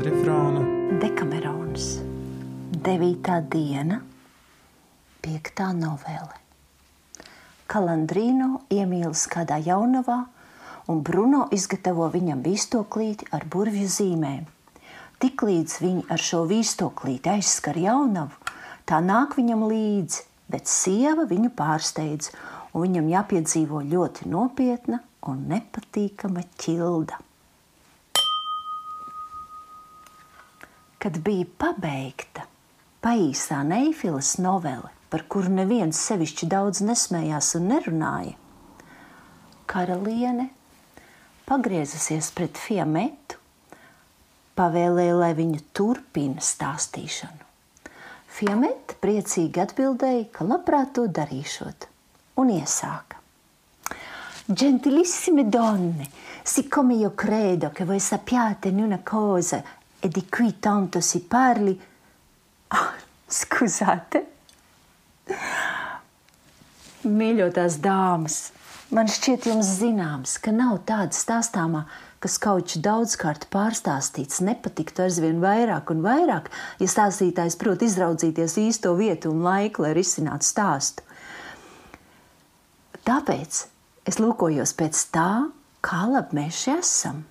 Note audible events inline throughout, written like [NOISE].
Vārdrifrāna Dekamerons, 9. diena, 5. novele. Kalandrīno iemīlas kādā jaunavā, un Bruno izgatavo viņam vīstoklīti ar burvju zīmēm. Tiklīdz viņi ar šo vīstoklīti aizskar jaunavu, tā nāk viņam līdzi, bet sieva viņu pārsteidz, un viņam jāpiedzīvo ļoti nopietna un nepatīkama ķilda. Kad bija pabeigta paīsā Neifilas novele, par kuru neviens sevišķi daudz nesmējās un nerunāja, karaliene pagriezusies pret Fiametu, pavēlēja, lai viņa turpina stāstīšanu. Fiameta priecīgi atbildēja, ka labprāt to darīšot, un iesāka. Gentilissime donne, siccome io credo che voi sappiate in una cosa e di cui tanto si parli. Oh, scusate! Mīļotās dāmas, man šķiet jums zināms, ka nav tāda stāstāmā, kas kaut kā daudzkārt pārstāstīts, nepatiktu aizvien vairāk un vairāk, ja stāstītājs prot izraudzīties īsto vietu un laiku, lai risinātu stāstu. Tāpēc es lūkojos pēc tā, kā labi mēs šeit esam.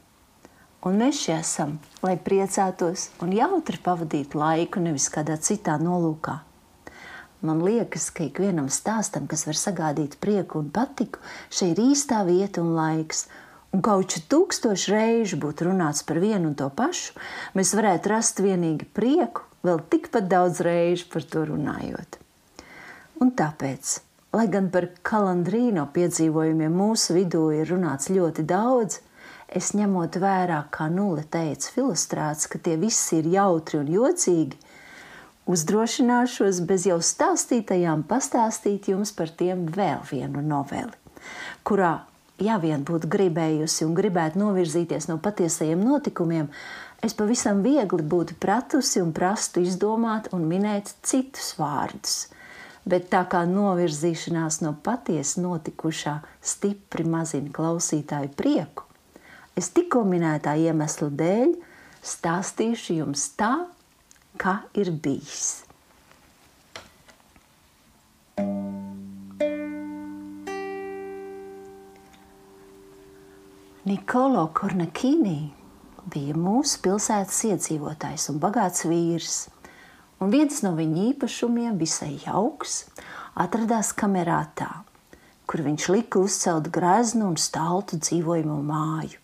Un mēs šeit esam, lai priecātos un jautri pavadītu laiku, nevis kādā citā nolūkā. Man liekas, ka ikvienam stāstam, kas var sagādīt prieku un patiku, šeit ir īstā vieta un laiks. Un kaut kā tūkstoši reižu būtu runāts par vienu un to pašu, mēs varētu rast vienīgi prieku, vēl tikpat daudz reižu par to runājot. Un tāpēc, lai gan par kalandrīno piedzīvojumiem mūsu vidū ir runāts ļoti daudz, es ņemot vērā, kā nulle teica filostrāts, ka tie visi ir jautri un jocīgi, uzdrošināšos bez jau stāstītajām pastāstīt jums par tiem vēl vienu noveli, kurā, ja vien būtu gribējusi un gribētu novirzīties no patiesajiem notikumiem, es pavisam viegli būtu pratusi un prastu izdomāt un minēt citus vārdus. Bet tā kā novirzīšanās no patiesi notikušā stipri mazina klausītāju prieku, es tikko minētā iemesla dēļ stāstīšu jums tā, kā ir bijis. Nikolo Kornakīnī bija mūsu pilsētas iedzīvotājs un bagāts vīrs, un viens no viņa īpašumiem, visai jauks, atradās kamerātā, kur viņš lika uzcelt greznu un staltu dzīvojamo māju,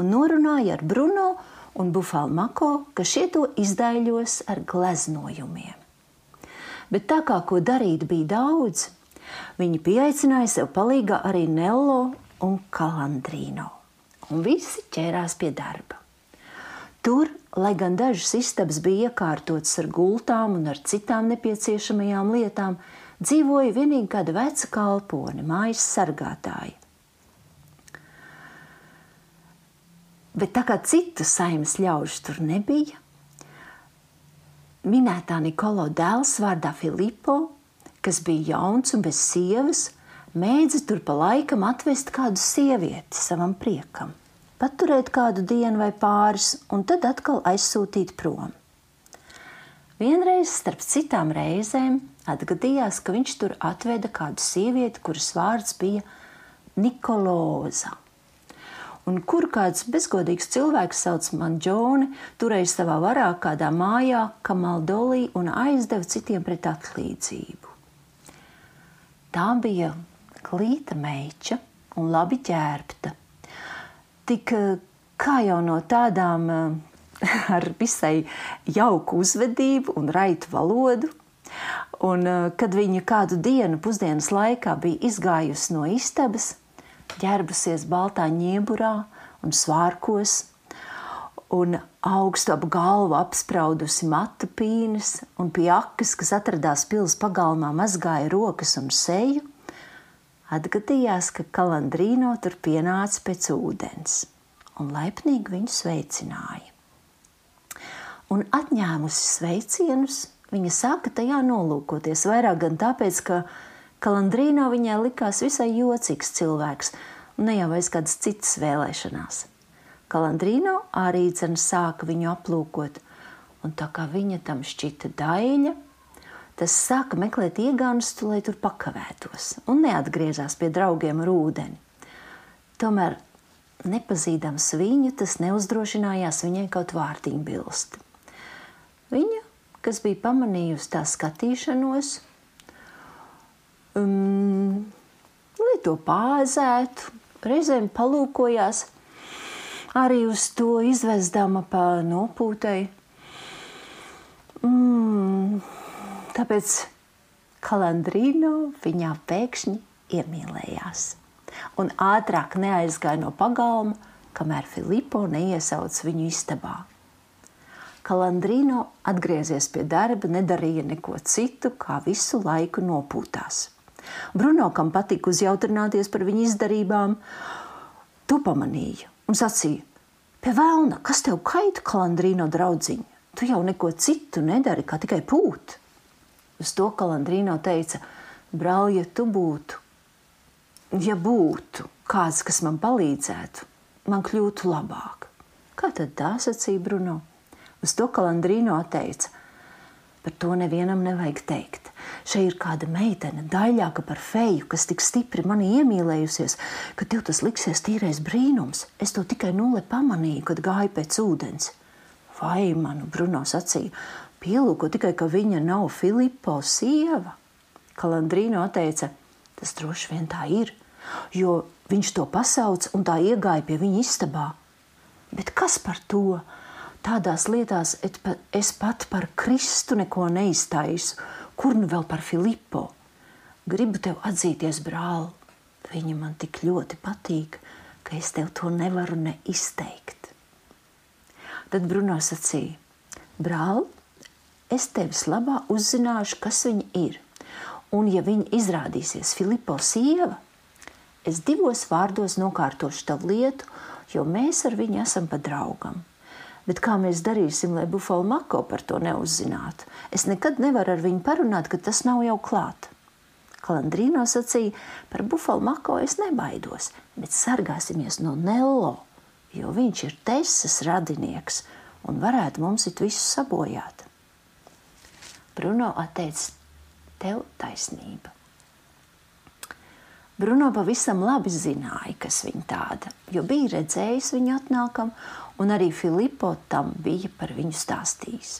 un norunāja ar Bruno un Bufalmako, ka šie to izdaļos ar gleznojumiem. Bet tā kā ko darīt bija daudz, viņi pieaicināja sev palīgā arī Nello un Kalandrīno, un visi ķērās pie darba. Tur, lai gan dažas istabas bija iekārtotas ar gultām un ar citām nepieciešamajām lietām, dzīvoja tikai kāda veca kalpone, mājas sargātāja. Bet tā kā citu saimnes ļaužu tur nebija, minētā Nikolo dēls vārdā Filipo, kas bija jauns un bez sievas, mēdza tur pa laikam atvest kādu sievieti savam priekam, paturēt kādu dienu vai pāris, un tad atkal aizsūtīt prom. Vienreiz starp citām reizēm atgadījās, ka viņš tur atveda kādu sievieti, kuras vārds bija Nikoloza un kur kāds bezgodīgs cilvēks sauc Manģoni, turēja savā varā kādā mājā Kamaldolī un aizdeva citiem pret atlīdzību. Tā bija klīta meiča un labi ģērbta. Tik kā jau no tādām [LAUGHS] ar visai jauku uzvedību un raitu valodu, Un, kad viņa kādu dienu pusdienas laikā bija izgājusi no istabas, ģērbusies baltā ņieburā un svārkos, un augstu ap galvu apspraudusi matu pīnes, un pie akas, kas atradās pils pagalmā, mazgāja rokas un seju, atgadījās, ka kalandrīno tur pienāca pēc ūdens, un laipnīgi viņu sveicināja. Un atņēmusi sveicienus, viņa sāka tajā nolūkoties vairāk gan tāpēc, ka Kalandrīno viņai likās visai jocīgs cilvēks, ne jau aiz kādas citas vēlēšanās. Kalandrīno arī dzen sāka viņu aplūkot, un tā kā viņa tam šķita daļa, tas sāka meklēt iegānstu, lai tur pakavētos, un neatgriezās pie draugiem ar ūdeni. Tomēr, nepazīdams viņu, tas neuzdrošinājās viņai kaut vārtiņu bilst. Viņa, kas bija pamanījusi tā skatīšanos, um, lai to pāzētu, reizēm palūkojās arī uz to izvezdama pa nopūtai. Mm, tāpēc Kalandrīno viņā pēkšņi iemīlējās un ātrāk neaizgāja no pagalma, kamēr Filipo neiesauc viņu istabā. Kalandrīno atgriezies pie darba, nedarīja neko citu, kā visu laiku nopūtās. Bruno, kam patika uzjautrināties par viņu izdarībām, to pamanīja un sacīja: Pie vēlna, kas tev kaita, kalandrīno draudziņa? Tu jau neko citu nedari, kā tikai pūt. Uz to kalandrīno teica: Brāl, ja tu būtu, ja būtu kāds, kas man palīdzētu, man kļūtu labāk. Kā tad tā sacīja Bruno? Uz to kalandrīno teica: Par to nevienam nevajag teikt. Šeit ir kāda meitene, daļāka par feju, kas tik stipri manī iemīlējusies, ka tev tas liksies tīrais brīnums. Es to tikai nulle pamanīju, kad gāju pēc ūdens. Vai manu Bruno sacīja, pielūko tikai, ka viņa nav Filipo sieva? Kalandrīno teica, tas droši vien tā ir, jo viņš to pasauc un tā iegāja pie viņa istabā. Bet kas par to? Tādās lietās es pat par Kristu neko neiztaisu Kur nu vēl par Filipo? Gribu tev atzīties, brāl, viņa man tik ļoti patīk, ka es tev to nevaru ne izteikt. Tad Bruno sacīja: Brāl, es tevis labā uzzināšu, kas viņa ir. Un, ja viņa izrādīsies Filipo sieva, es divos vārdos nokārtošu tavu lietu, jo mēs ar viņu esam pa draugam. Bet kā mēs darīsim, lai Bufalo Mako par to neuzzinātu? Es nekad nevaru ar viņu parunāt, ka tas nav jau klāt. Kalandrīno sacīja, par Bufalo Mako es nebaidos, bet sargāsimies no Nello, jo viņš ir Tesas radinieks un varētu mums it visu sabojāt. Bruno atteica, tev taisnība. Bruno pavisam labi zināja, kas viņa tāda, jo bija redzējis viņu atnākam un arī Filipo tam bija par viņu stāstījis.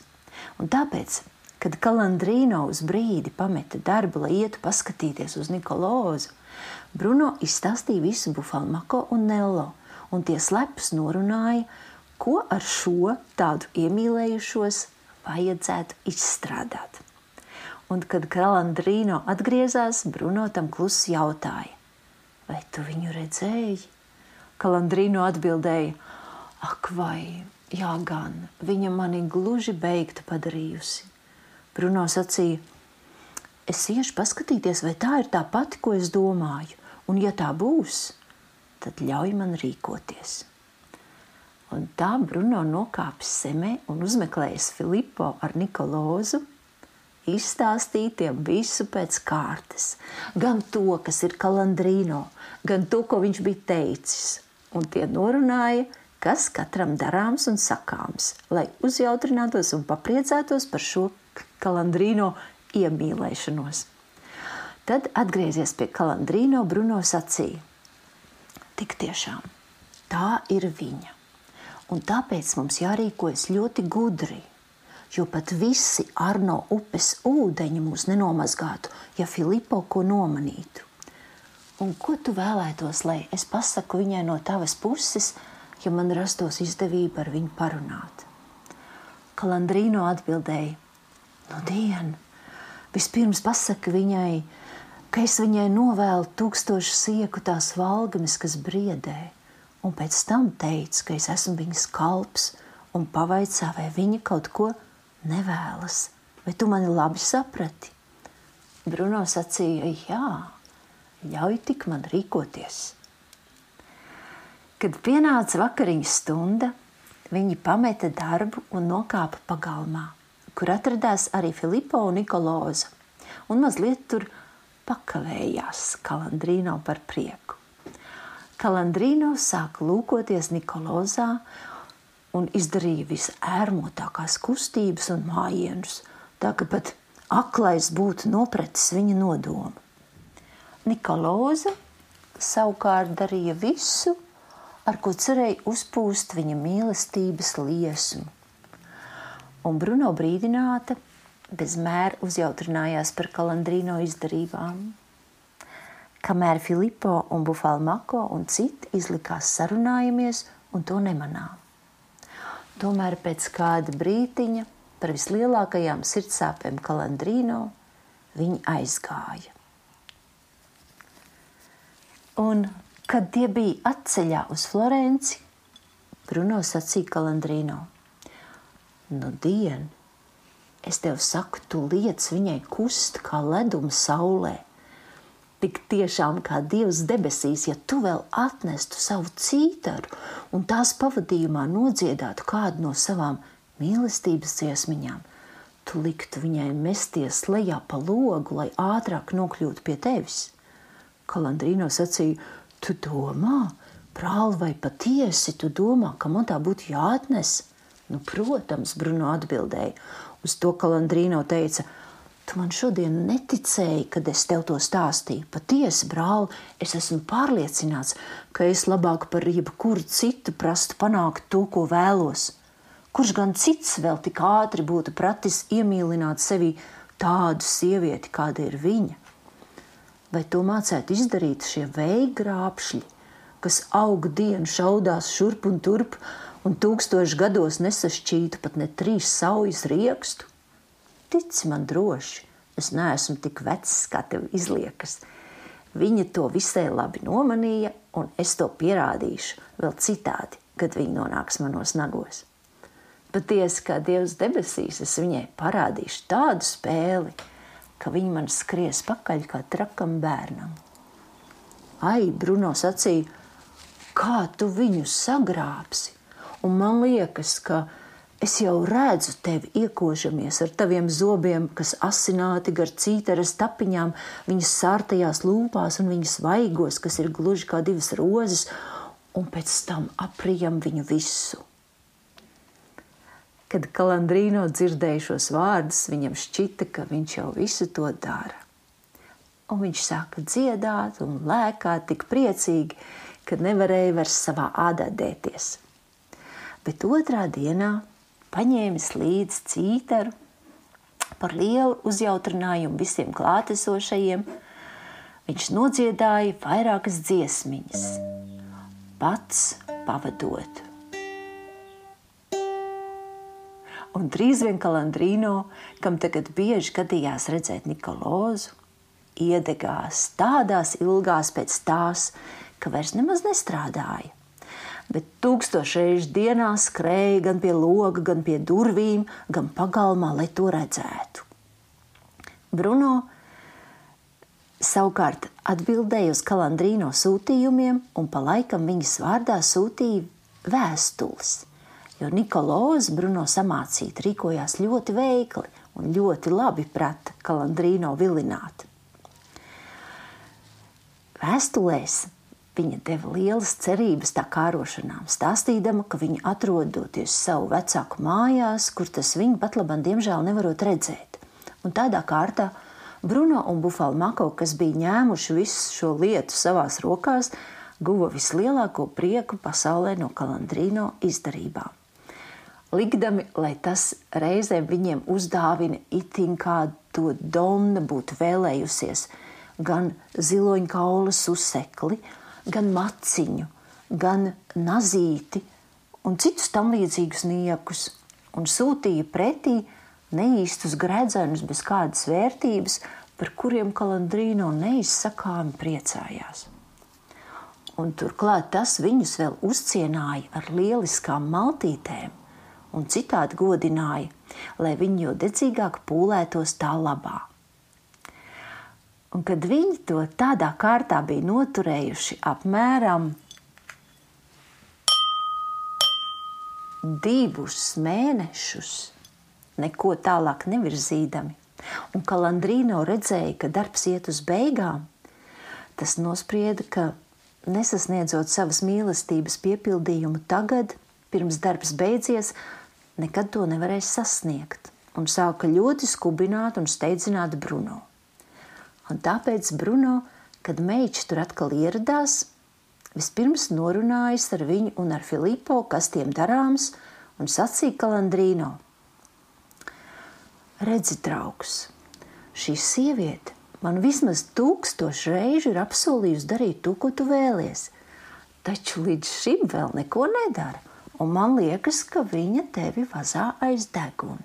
Un tāpēc, kad Kalandrīno uz brīdi pameta darbu, lai ietu paskatīties uz Nikolozu, Bruno izstāstīja visu Bufalmako un Nello, un tie slepus norunāja, ko ar šo tādu iemīlējušos vajadzētu izstrādāt. Un, kad Kalandrīno atgriezās, Bruno tam klusi jautāja: Vai tu viņu redzēji? Kalandrīno atbildēja: Ak, vai, jā, gan viņa mani gluži beigtu padarījusi. Bruno sacīja, es iešu paskatīties, vai tā ir tā pati, ko es domāju, un ja tā būs, tad ļauj man rīkoties. Un tā Bruno nokāpis zemē un uzmeklējis Filipo ar Nikolozu, izstāstītiem visu pēc kārtas. Gan to, kas ir kalandrīno, gan to, ko viņš bija teicis. Un tie norunāja, kas katram darāms un sakāms, lai uzjautrinātos un papriecātos par šo kalandrīno iemīlēšanos. Tad, atgriezies pie kalandrīno, Bruno sacīja: Tik tiešām tā ir viņa. Un tāpēc mums jārīkojas ļoti gudri, jo pat visi Arno upes ūdeņi mūs nenomazgātu, ja Filipo ko nomanītu. Un ko tu vēlētos, lai es pasaku viņai no tavas puses, ja man rastos izdevība ar viņu parunāt. Kalandrīno atbildēja: Nu, dien, vispirms pasaka viņai, ka es viņai novēlu tūkstošu sieku tās valgamis, kas briedē, un pēc tam teica, ka es esmu viņas kalps, un pavaicā, vai viņa kaut ko nevēlas. Vai tu mani labi saprati? Bruno sacīja, jā, ļauj tik man rīkoties. Kad pienāca vakariņas stunda, viņi pameta darbu un nokāpa pagalmā, kur atradās arī Filipo un Nikoloza, un mazliet tur pakavējās Kalandrīno par prieku. Kalandrīno sāka lūkoties Nikolozā un izdarīja visērmotākās kustības un mājienus, tā ka pat aklais būtu nopratis viņa nodomu. Nikoloza savukārt darīja visu, ar ko cerēja uzpūst viņa mīlestības liesmu. Un Bruno brīdināta bez mēra uzjautrinājās par kalandrīno izdarībām. Kamēr Filipo un Bufalmako un citi izlikās sarunājamies un to nemanā. Tomēr pēc kāda brītiņa par vislielākajām sirdsāpēm kalandrīno viņi aizgāja. Un, kad tie bija atceļā uz Florenci, Bruno sacīja Kalandrīno: Nu, dien, es tev saku, tu liec viņai kust kā leduma saulē. Tik tiešām kā Dievs debesīs, ja tu vēl atnestu savu cītaru un tās pavadījumā nodziedātu kādu no savām mīlestības dziesmiņām, tu liktu viņai mesties lejā pa logu, lai ātrāk nokļūtu pie tevis. Kalandrīno sacīja, tu domā, brāl, vai patiesi tu domā, ka man tā būtu jāatnes? Nu, protams, Bruno atbildēja. Uz to Kalandrīno teica, tu man šodien neticēji, kad es tev to stāstīju. Patiesi, brāl, es esmu pārliecināts, ka es labāk par jebkuru citu prastu panākt to, ko vēlos. Kurš gan cits vēl tik ātri būtu pratis iemīlināt sevi tādu sievieti, kāda ir viņa? vai to mācētu izdarīt šie veigrāpšļi, kas aug dienu šaudās šurp un turp un tūkstoši gados nesašķītu pat ne trīs saujas riekstu? Tici man droši, es neesmu tik vecs, kā tev izliekas. Viņa to visai labi nomanīja, un es to pierādīšu vēl citādi, kad viņa nonāks manos nagos. Patiesi, kā Dievs debesīs, es viņai parādīšu tādu spēli, ka viņi man skries pakaļ kā trakam bērnam. Ai, Bruno sacīja, kā tu viņu sagrābsi? Un man liekas, ka es jau redzu tevi iekožamies ar taviem zobiem, kas asināti gar cīteres tapiņām, viņas sārtajās lūpās un viņas vaigos, kas ir gluži kā divas rozes, un pēc tam aprijam viņu visu. Kad Kalandrīno dzirdēja šos vārdus, viņam šķita, ka viņš jau visu to dara. Un viņš sāka dziedāt un lēkāt tik priecīgi, ka nevarēja vairs savā ādā dēties. Bet otrā dienā paņēmis līdzi cītaru par lielu uzjautrinājumu visiem klātesošajiem, viņš nodziedāja vairākas dziesmiņas, pats pavadot. Un drīz vien Kalandrīno, kam tagad bieži gadījās redzēt Nikolozu, iedegās tādās ilgās pēc tās, ka vairs nemaz nestrādāja. Bet tūkstošreiz dienā skrēja gan pie loga, gan pie durvīm, gan pagalmā, lai to redzētu. Bruno savukārt atbildēja uz Kalandrīno sūtījumiem un pa laikam viņas vārdā sūtīja vēstules jo Nikolaus Bruno samācīt rīkojās ļoti veikli un ļoti labi prata Kalandrīno vilināt. Vēstulēs viņa deva lielas cerības tā kārošanām, stāstīdama, ka viņa atrodoties savu vecāku mājās, kur tas viņa pat labam diemžēl nevarot redzēt. Un tādā kārtā Bruno un Bufalmako, kas bija ņēmuši visu šo lietu savās rokās, guva vislielāko prieku pasaulē no Kalandrīno izdarībām likdami, lai tas reizēm viņiem uzdāvina itin kādu to donna būtu vēlējusies, gan ziloņkaula susekli, gan maciņu, gan nazīti un citus tam līdzīgus niekus, un sūtīja pretī neīstus gredzenus bez kādas vērtības, par kuriem Kalandrīno neizsakāmi priecājās. Un turklāt tas viņus vēl uzcienāja ar lieliskām maltītēm, un citādi godināja, lai viņi jo dedzīgāk pūlētos tā labā. Un kad viņi to tādā kārtā bija noturējuši apmēram divus mēnešus, neko tālāk nevirzīdami, un Kalandrīno redzēja, ka darbs iet uz beigām, tas nosprieda, ka nesasniedzot savas mīlestības piepildījumu tagad, pirms darbs beidzies, nekad to nevarēs sasniegt, un sāka ļoti skubināt un steidzināt Bruno. Un tāpēc Bruno, kad meitas tur atkal ieradās, vispirms norunājis ar viņu un ar Filipo, kas tiem darāms, un sacīja Kalandrīno: Redzi, draugs, šī sieviete man vismaz tūkstošu reižu ir apsolījusi darīt to, ko tu vēlies. Taču līdz šim vēl neko nedara, un man liekas, ka viņa tevi vazā aiz deguna.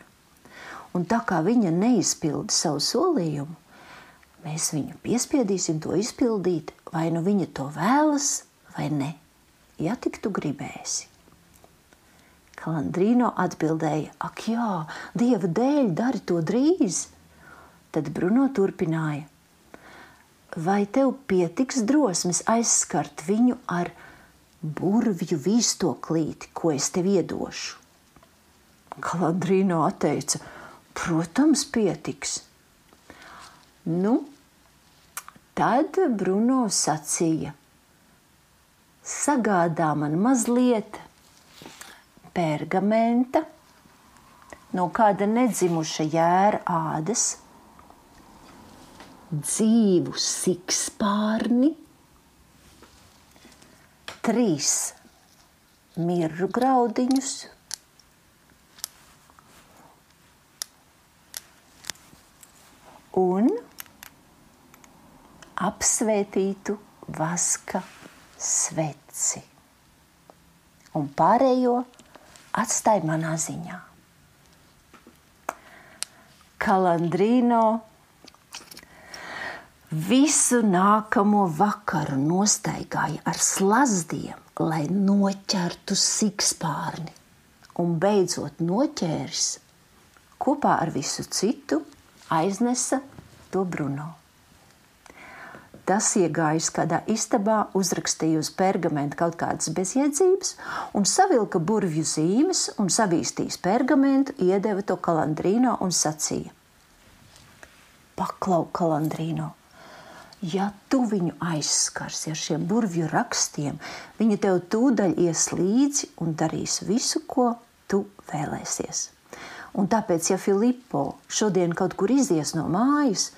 Un tā kā viņa neizpilda savu solījumu, mēs viņu piespiedīsim to izpildīt, vai nu viņa to vēlas, vai ne, ja tik tu gribēsi. Kalandrīno atbildēja: Ak, jā, dieva dēļ, dari to drīz! Tad Bruno turpināja: Vai tev pietiks drosmes aizskart viņu ar burvju vīstoklīti, ko es tev iedošu? Kalandrīno atteica: Protams, pietiks. Nu, tad Bruno sacīja: Sagādā man mazliet pergamenta, no kāda nedzimuša jēra ādas dzīvu sikspārni, trīs mirru graudiņus, un apsvētītu vaska sveci. Un pārējo atstāja manā ziņā. Kalandrīno Visu nākamo vakaru nostaigāja ar slazdiem, lai noķertu sikspārni, un beidzot noķēris, kopā ar visu citu aiznesa to Bruno. Tas iegājis kādā istabā, uzrakstīja uz pergamenta kaut kādas bezjēdzības, un savilka burvju zīmes, un savīstījis pergamentu, iedeva to kalandrīno un sacīja: Paklau, kalandrīno! ja tu viņu aizskarsi ar šiem burvju rakstiem, viņa tev tūdaļ ies līdzi un darīs visu, ko tu vēlēsies. Un tāpēc, ja Filipo šodien kaut kur izies no mājas,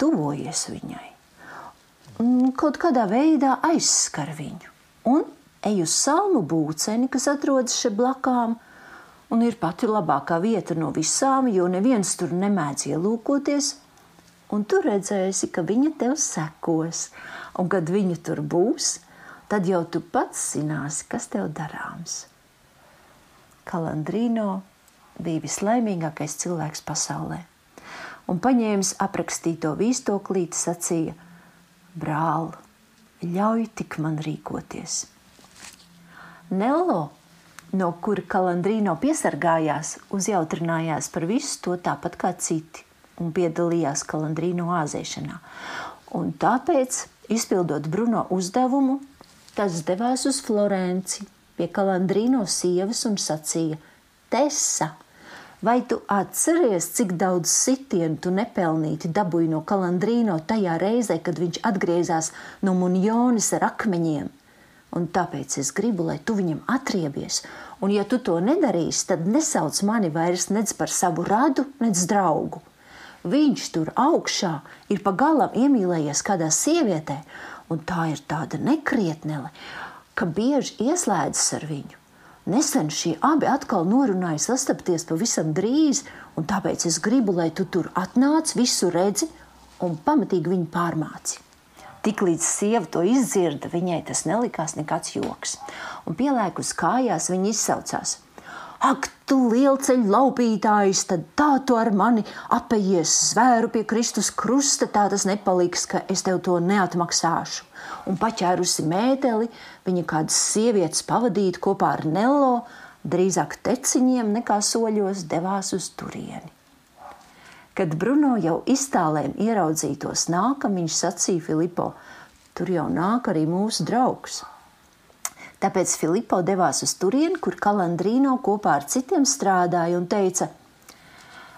tuvojies viņai, kaut kādā veidā aizskar viņu un ej uz salmu būceni, kas atrodas šeit blakām, un ir pati labākā vieta no visām, jo neviens tur nemēdz ielūkoties, un tu redzēsi, ka viņa tev sekos. Un kad viņa tur būs, tad jau tu pats zināsi, kas tev darāms. Kalandrīno bija vislaimīgākais cilvēks pasaulē. Un paņēmis aprakstīto vīstoklīti, sacīja: Brāl, ļauj tik man rīkoties. Nello, no kura Kalandrīno piesargājās, uzjautrinājās par visu to tāpat kā citi un piedalījās kalandrīnu āzēšanā. Un tāpēc, izpildot Bruno uzdevumu, tas devās uz Florenci pie kalandrīno sievas un sacīja: Tessa! Vai tu atceries, cik daudz sitienu tu nepelnīti dabūji no kalandrīno tajā reizē, kad viņš atgriezās no munjonis ar akmeņiem? Un tāpēc es gribu, lai tu viņam atriebies, un ja tu to nedarīsi, tad nesauc mani vairs nec par savu radu, nec draugu viņš tur augšā ir pagalam iemīlējies kādā sievietē, un tā ir tāda nekrietnele, ka bieži ieslēdzas ar viņu. Nesen šie abi atkal norunāja sastapties pavisam drīz, un tāpēc es gribu, lai tu tur atnāc, visu redzi un pamatīgi viņu pārmāci. Tiklīdz sieva to izdzirda, viņai tas nelikās nekāds joks. Un pielēk uz kājās, viņa izsaucās: Ak, tu lielceļu laupītājs, tad tā tu ar mani apējies zvēru pie Kristus krusta, tā tas nepaliks, ka es tev to neatmaksāšu. Un paķērusi mēteli, viņa kādas sievietes pavadīt kopā ar Nello, drīzāk teciņiem nekā soļos devās uz turieni. Kad Bruno jau iztālēm ieraudzītos nākam, viņš sacīja Filipo, tur jau nāk arī mūsu draugs. Tāpēc Filipo devās uz turieni, kur Kalandrīno kopā ar citiem strādāja un teica: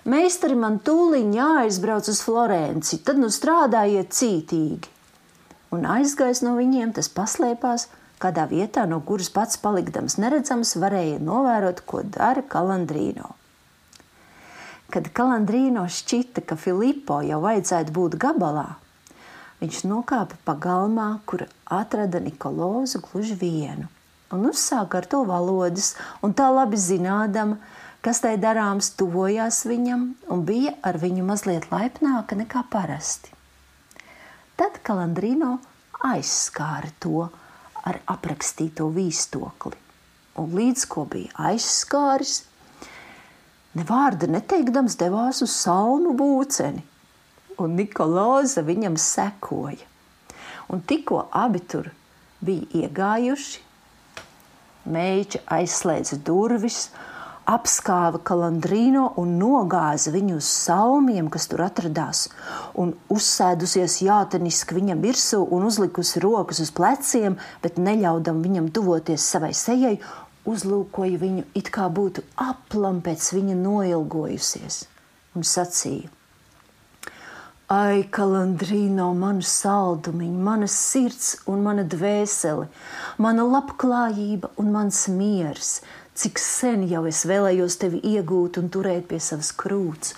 Meistari, man tūlīt jāaizbrauc uz Florenci, tad nu strādājiet cītīgi. un aizgājis no viņiem, tas paslēpās kādā vietā, no kuras pats palikdams neredzams, varēja novērot, ko dara Kalandrīno. Kad Kalandrīno šķita, ka Filipo jau vajadzētu būt gabalā, viņš nokāpa pagalmā, kur atrada Nikolozu gluži vienu. Un uzsāka ar to valodas, un tā labi zinādama, kas tai darāms, tuvojās viņam un bija ar viņu mazliet laipnāka nekā parasti. Tad Kalandrino aizskāra to ar aprakstīto vīstokli, un līdz ko bija aizskāris, ne vārda neteikdams devās uz salmu būceni, un Nikolauza viņam sekoja. Un tikko abi tur bija iegājuši, Meiča aizslēdza durvis, apskāva kalandrīno un nogāza viņu uz salmiem, kas tur atradās, un uzsēdusies jāteniski viņam virsū un uzlikusi rokas uz pleciem, bet neļaudam viņam tuvoties savai sejai, uzlūkoja viņu it kā būtu aplam pēc viņa noilgojusies un sacīja. Ai, kalandrīno, manu saldumiņu, mana sirds un mana dvēsele, mana labklājība un mans miers, cik sen jau es vēlējos tevi iegūt un turēt pie savas krūts.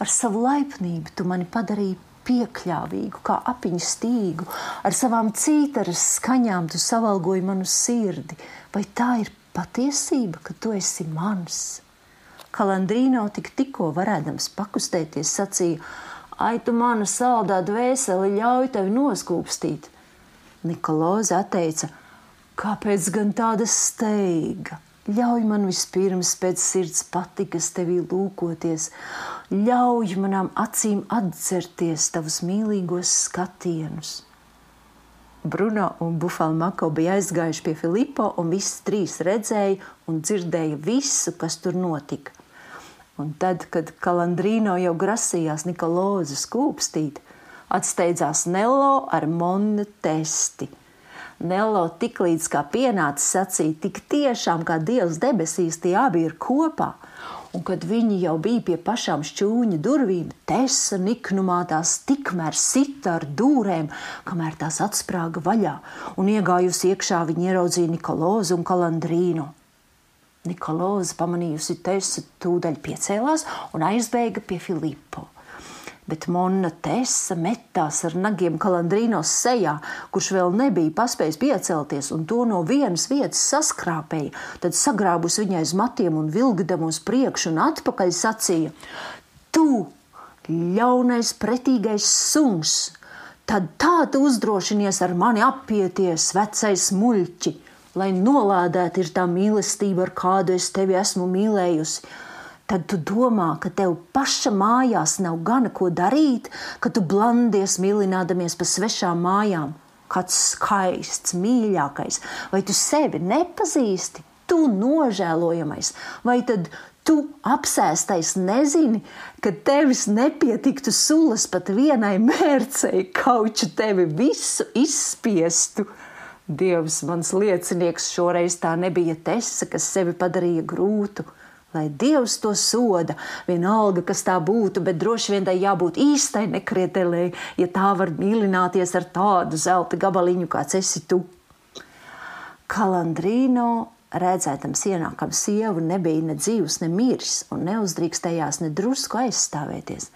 Ar savu laipnību tu mani padarīji piekļāvīgu, kā apiņu stīgu, ar savām cītaras skaņām tu savalgoji manu sirdi. Vai tā ir patiesība, ka tu esi mans? Kalandrīno tik tikko varēdams pakustēties, sacīja: Ai, tu mana saldā dvēseli ļauj tevi noskūpstīt. Nikoloza atteica, kāpēc gan tāda steiga? Ļauj man vispirms pēc sirds patikas tevī lūkoties, ļauj manām acīm atcerties tavus mīlīgos skatienus. Bruno un Bufalmako bija aizgājuši pie Filipa, un visi trīs redzēja un dzirdēja visu, kas tur notika. Un tad, kad Kalandrīno jau grasījās Nikolauzu skūpstīt, atsteidzās Nello ar Monu testi. Nello tiklīdz kā pienācis sacīja, tik tiešām kā Dievs debesīs tie abi ir kopā. Un kad viņi jau bija pie pašām šķūņa durvīm, tesa niknumā tās tikmēr sita ar dūrēm, kamēr tās atsprāga vaļā, un iegājusi iekšā viņi ieraudzīja Nikolauzu un Kalandrīnu. Nikolauza pamanījusi Tesa, tūdaļ piecēlās un aizbēga pie Filipa. Bet Mona Tesa metās ar nagiem kalandrīnos sejā, kurš vēl nebija paspējis piecelties, un to no vienas vietas saskrāpēja. Tad sagrābus viņai aiz matiem un vilgdam uz priekšu un atpakaļ sacīja: Tu, ļaunais, pretīgais suns, tad tā tu uzdrošinies ar mani apieties, vecais muļķis! Lai nolādēta ir tā mīlestība, ar kādu es tevi esmu mīlējusi, tad tu domā, ka tev paša mājās nav gana ko darīt, ka tu blandies mīlinādamies pa svešām mājām. Kāds skaists, mīļākais, vai tu sevi nepazīsti, tu nožēlojamais, vai tad tu apsēstais nezini, ka tevis nepietiktu sulas pat vienai mērcei, [LAUGHS] kauču tevi visu izspiestu. Dievs, mans liecinieks, šoreiz tā nebija tesa, kas sevi padarīja grūtu. Lai Dievs to soda, vienalga, kas tā būtu, bet droši vien tai jābūt īstai nekrietelēji, ja tā var mīlināties ar tādu zelta gabaliņu, kāds esi tu. Kalandrīno, redzētams ienākam sievu, nebija ne dzīvs, ne miris un neuzdrīkstējās ne drusku aizstāvēties.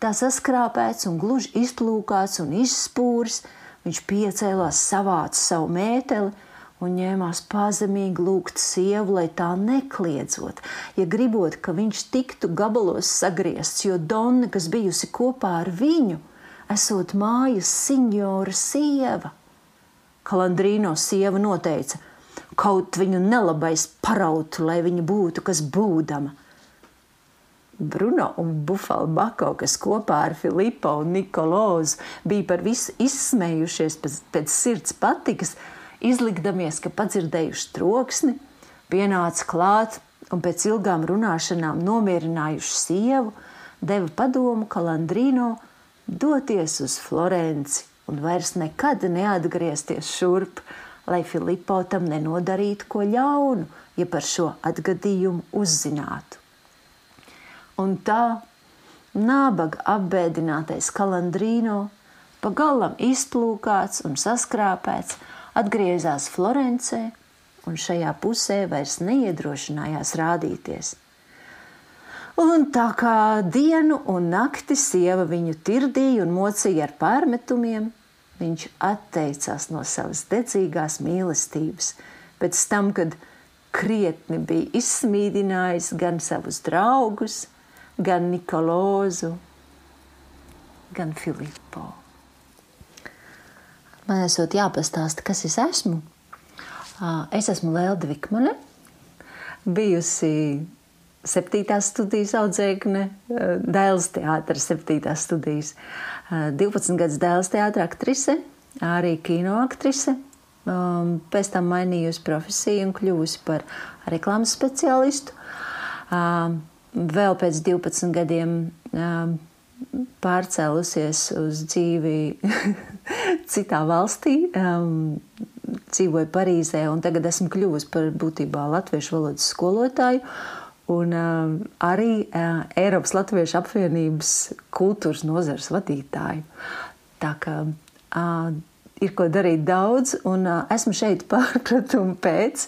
Tā saskrāpēts un gluži izplūkāts un izspūris, Viņš piecēlās, savāca savu mēteli un ņēmās pazemīgi lūgt sievu, lai tā nekliedzot, ja gribot, ka viņš tiktu gabalos sagriezts, jo Donna, kas bijusi kopā ar viņu, esot mājas signora sieva. Kalandrīno sieva noteica, kaut viņu nelabais parautu, lai viņa būtu kas būdama. Bruno un Bufalo Bako, kas kopā ar Filipu un Nikolozu bija par visu izsmējušies pēc, pēc sirds patikas, izlikdamies, ka padzirdējuši troksni, pienāca klāt un pēc ilgām runāšanām nomierinājuši sievu, deva padomu Kalandrīno doties uz Florenci un vairs nekad neatgriezties šurp, lai Filipo tam nenodarītu ko ļaunu, ja par šo atgadījumu uzzinātu. Un tā nabaga apbēdinātais kalandrīno pagalam izplūkāts un saskrāpēts, atgriezās Florencē un šajā pusē vairs neiedrošinājās rādīties. Un tā kā dienu un nakti sieva viņu tirdīja un mocīja ar pārmetumiem, viņš atteicās no savas dedzīgās mīlestības. Pēc tam, kad krietni bija izsmīdinājis gan savus draugus, gan Nikolozu, gan Filipo. Man esot jāpastāsta, kas es esmu. Es esmu Lēlda Vikmane, bijusi septītās studijas audzēkne, Dēls teātris, septītās studijas, 12 gadus Dēls teātra aktrise, arī kino aktrise. Pēc tam mainījusi profesiju un kļuvusi par reklāmas speciālistu. Vēl pēc 12 gadiem pārcēlusies uz dzīvi [LAUGHS] citā valstī, dzīvoju Parīzē, un tagad esmu kļuvusi par būtībā latviešu valodas skolotāju. Un uh, arī uh, Eiropas Latviešu apvienības kultūras nozares vadītāju. Tā kā uh, ir ko darīt daudz, un uh, esmu šeit [LAUGHS] pārpratumu pēc.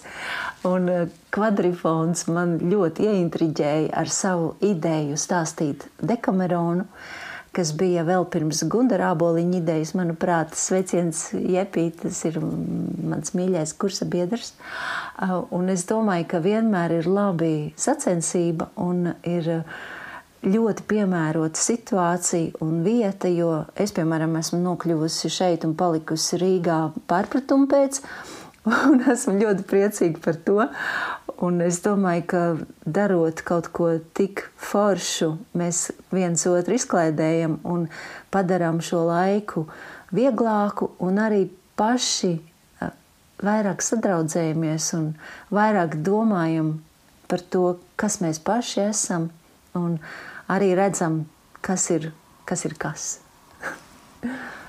Un uh, kvadrifons man ļoti ieintriģēja ar savu ideju stāstīt Dekameronu. Uh, kas bija vēl pirms Gunara aboliņa idejas. Manuprāt, sveiciens Jepīt, tas ir mans mīļais kursa biedrs. Uh, un es domāju, ka vienmēr ir labi sacensība un ir ļoti piemērota situācija un vieta, jo es, piemēram, esmu nokļuvusi šeit un palikusi Rīgā pārpratumu pēc, [LAUGHS] un esmu ļoti priecīga par to. Un es domāju, ka darot kaut ko tik foršu, mēs viens otru izklaidējam un padarām šo laiku vieglāku un arī paši vairāk sadraudzējamies un vairāk domājam par to, kas mēs paši esam un arī redzam, kas ir kas. Ir kas. [LAUGHS]